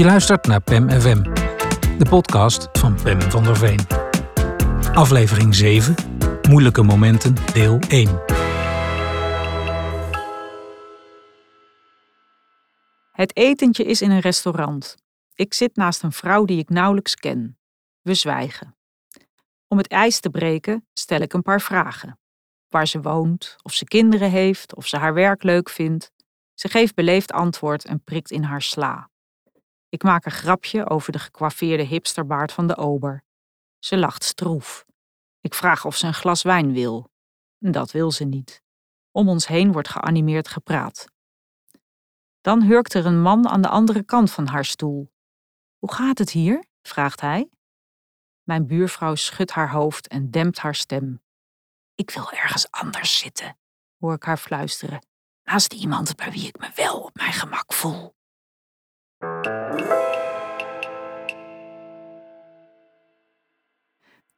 Je luistert naar PEM FM, de podcast van Pem van der Veen. Aflevering 7, Moeilijke Momenten, deel 1. Het etentje is in een restaurant. Ik zit naast een vrouw die ik nauwelijks ken. We zwijgen. Om het ijs te breken stel ik een paar vragen. Waar ze woont, of ze kinderen heeft, of ze haar werk leuk vindt. Ze geeft beleefd antwoord en prikt in haar sla. Ik maak een grapje over de gekwaffeerde hipsterbaard van de ober. Ze lacht stroef. Ik vraag of ze een glas wijn wil. Dat wil ze niet. Om ons heen wordt geanimeerd gepraat. Dan hurkt er een man aan de andere kant van haar stoel. Hoe gaat het hier? vraagt hij. Mijn buurvrouw schudt haar hoofd en dempt haar stem. Ik wil ergens anders zitten, hoor ik haar fluisteren, naast iemand bij wie ik me wel op mijn gemak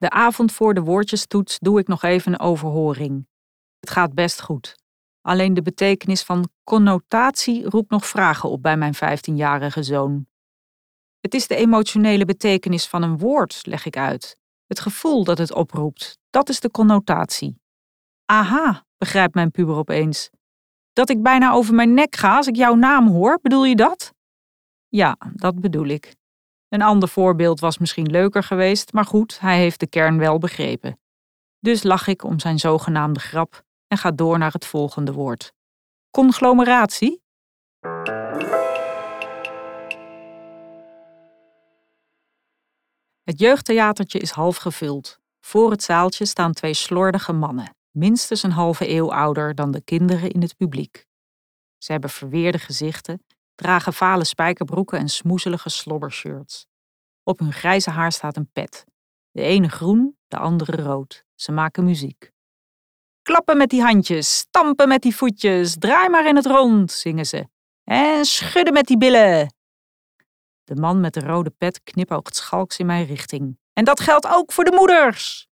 De avond voor de woordjestoets doe ik nog even een overhoring. Het gaat best goed. Alleen de betekenis van connotatie roept nog vragen op bij mijn 15-jarige zoon. Het is de emotionele betekenis van een woord, leg ik uit. Het gevoel dat het oproept, dat is de connotatie. Aha, begrijpt mijn puber opeens. Dat ik bijna over mijn nek ga als ik jouw naam hoor, bedoel je dat? Ja, dat bedoel ik. Een ander voorbeeld was misschien leuker geweest, maar goed, hij heeft de kern wel begrepen. Dus lach ik om zijn zogenaamde grap en ga door naar het volgende woord. Conglomeratie? Het jeugdtheatertje is half gevuld. Voor het zaaltje staan twee slordige mannen, minstens een halve eeuw ouder dan de kinderen in het publiek. Ze hebben verweerde gezichten, dragen vale spijkerbroeken en smoezelige slobbershirts. Op hun grijze haar staat een pet. De ene groen, de andere rood. Ze maken muziek. Klappen met die handjes, stampen met die voetjes, draai maar in het rond, zingen ze. En schudden met die billen. De man met de rode pet knipoogt schalks in mijn richting. En dat geldt ook voor de moeders.